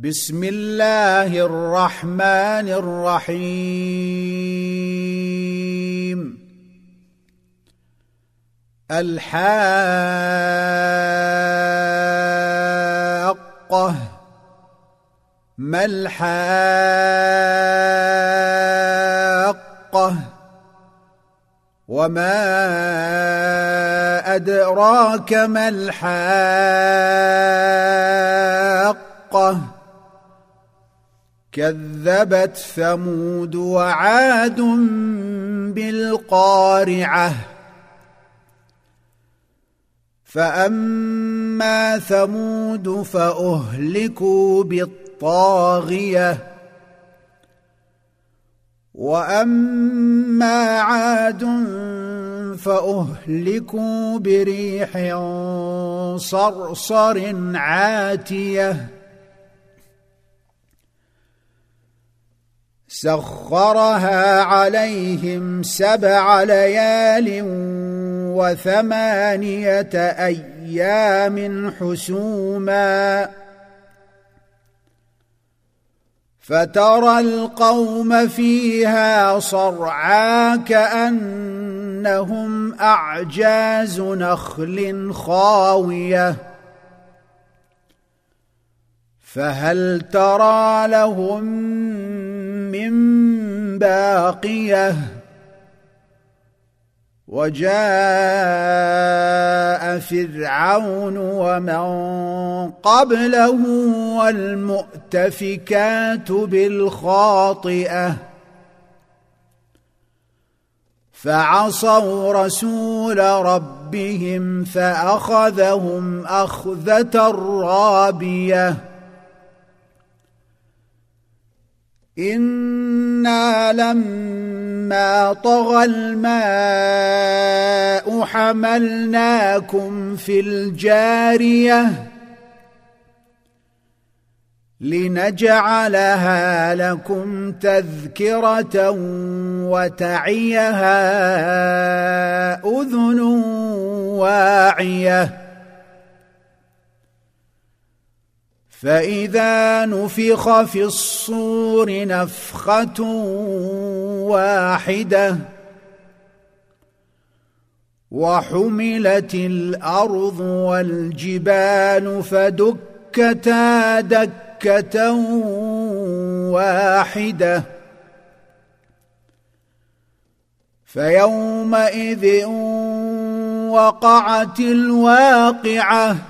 بسم الله الرحمن الرحيم. الحاقة. ما الحاقة؟ وما أدراك ما الحاقة؟ كذبت ثمود وعاد بالقارعة. فأما ثمود فأهلكوا بالطاغية. وأما عاد فأهلكوا بريح صرصر عاتية. سخرها عليهم سبع ليال وثمانية أيام حسوما. فترى القوم فيها صرعا كأنهم أعجاز نخل خاوية. فهل ترى لهم باقية وجاء فرعون ومن قبله والمؤتفكات بالخاطئة فعصوا رسول ربهم فأخذهم أخذة رابية أنا لما طغى الماء حملناكم في الجارية لنجعلها لكم تذكرة وتعيها أذن واعية. فإذا نفخ في الصور نفخة واحدة وحملت الأرض والجبال فدكتا دكة واحدة فيومئذ وقعت الواقعة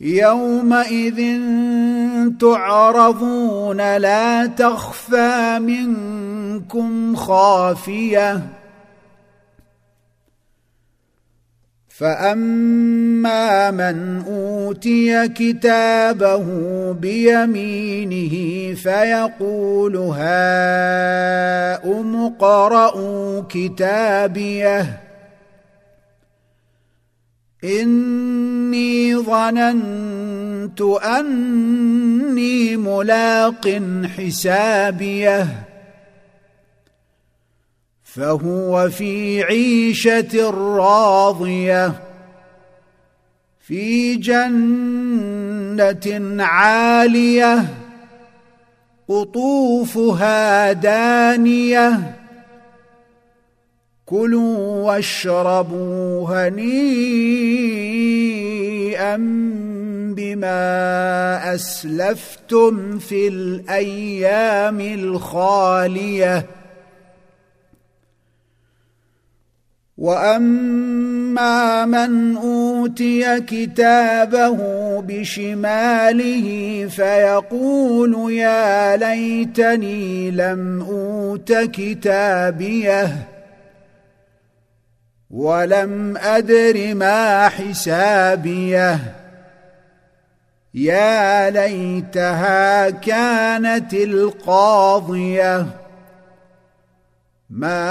يومئذ تعرضون لا تخفى منكم خافية. فأما من أوتي كتابه بيمينه فيقول هاؤم اقرءوا كتابيه. إني ظننت أني ملاق حسابيه. فهو في عيشة راضية في جنة عالية قطوفها دانية. كلوا واشربوا هنيئا بما أسلفتم في الأيام الخالية. وأما من أوتي كتابه بشماله فيقول يا ليتني لم أوت كتابيه. ولم أدر ما حسابيه. يا ليتها كانت القاضية. ما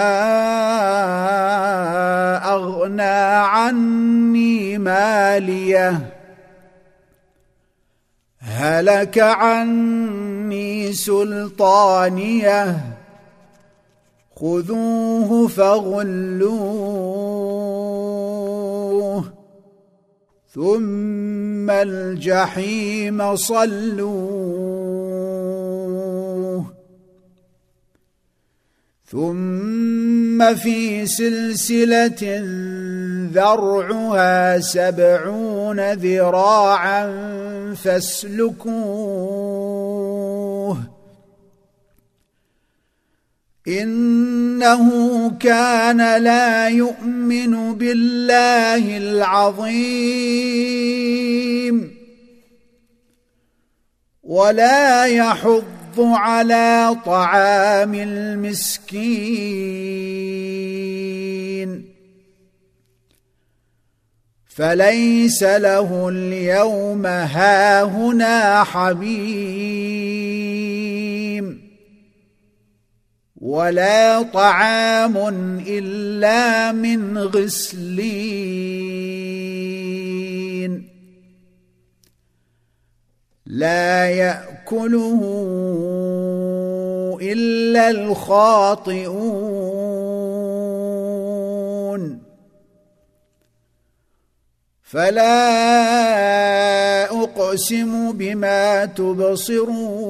أغنى عني ماليه. هلك عني سلطانيه. خذوه فغلوه ثم الجحيم صلوه ثم في سلسلة ذرعها سبعون ذراعا فاسلكوه إنه كان لا يؤمن بالله العظيم ولا يحض على طعام المسكين. فليس له اليوم هاهنا حميم ولا طعام إلا من غسلين. لا يأكله إلا الخاطئون. فلا أقسم بما تبصرون.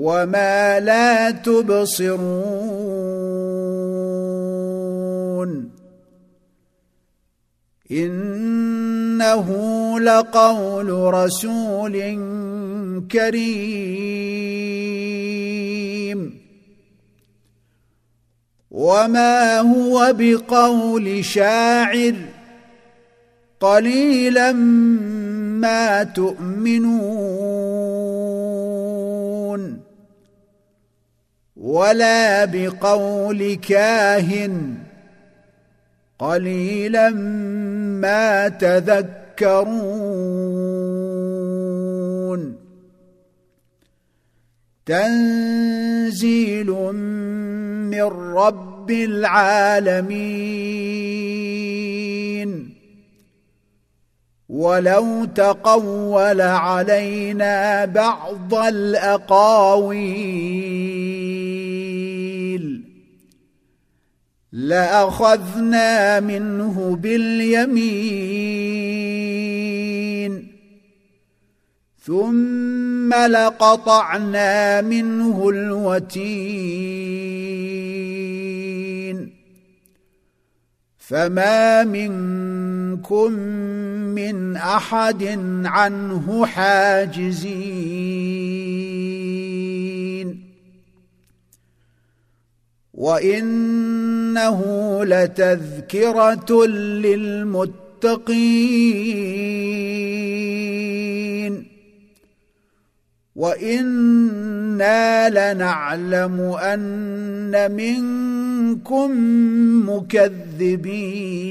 وما لا تبصرون انه لقول رسول كريم وما هو بقول شاعر قليلا ما تؤمنون ولا بقول كاهن. قليلا ما تذكرون. تنزيل من رب العالمين. ولو تقول علينا بعض الأقاويل لأخذنا منه باليمين ثم لقطعنا منه الوتين فما منكم من أحد عنه حاجزين. وإنه لتذكرة للمتقين. وإنا لنعلم أن منكم مكذبين.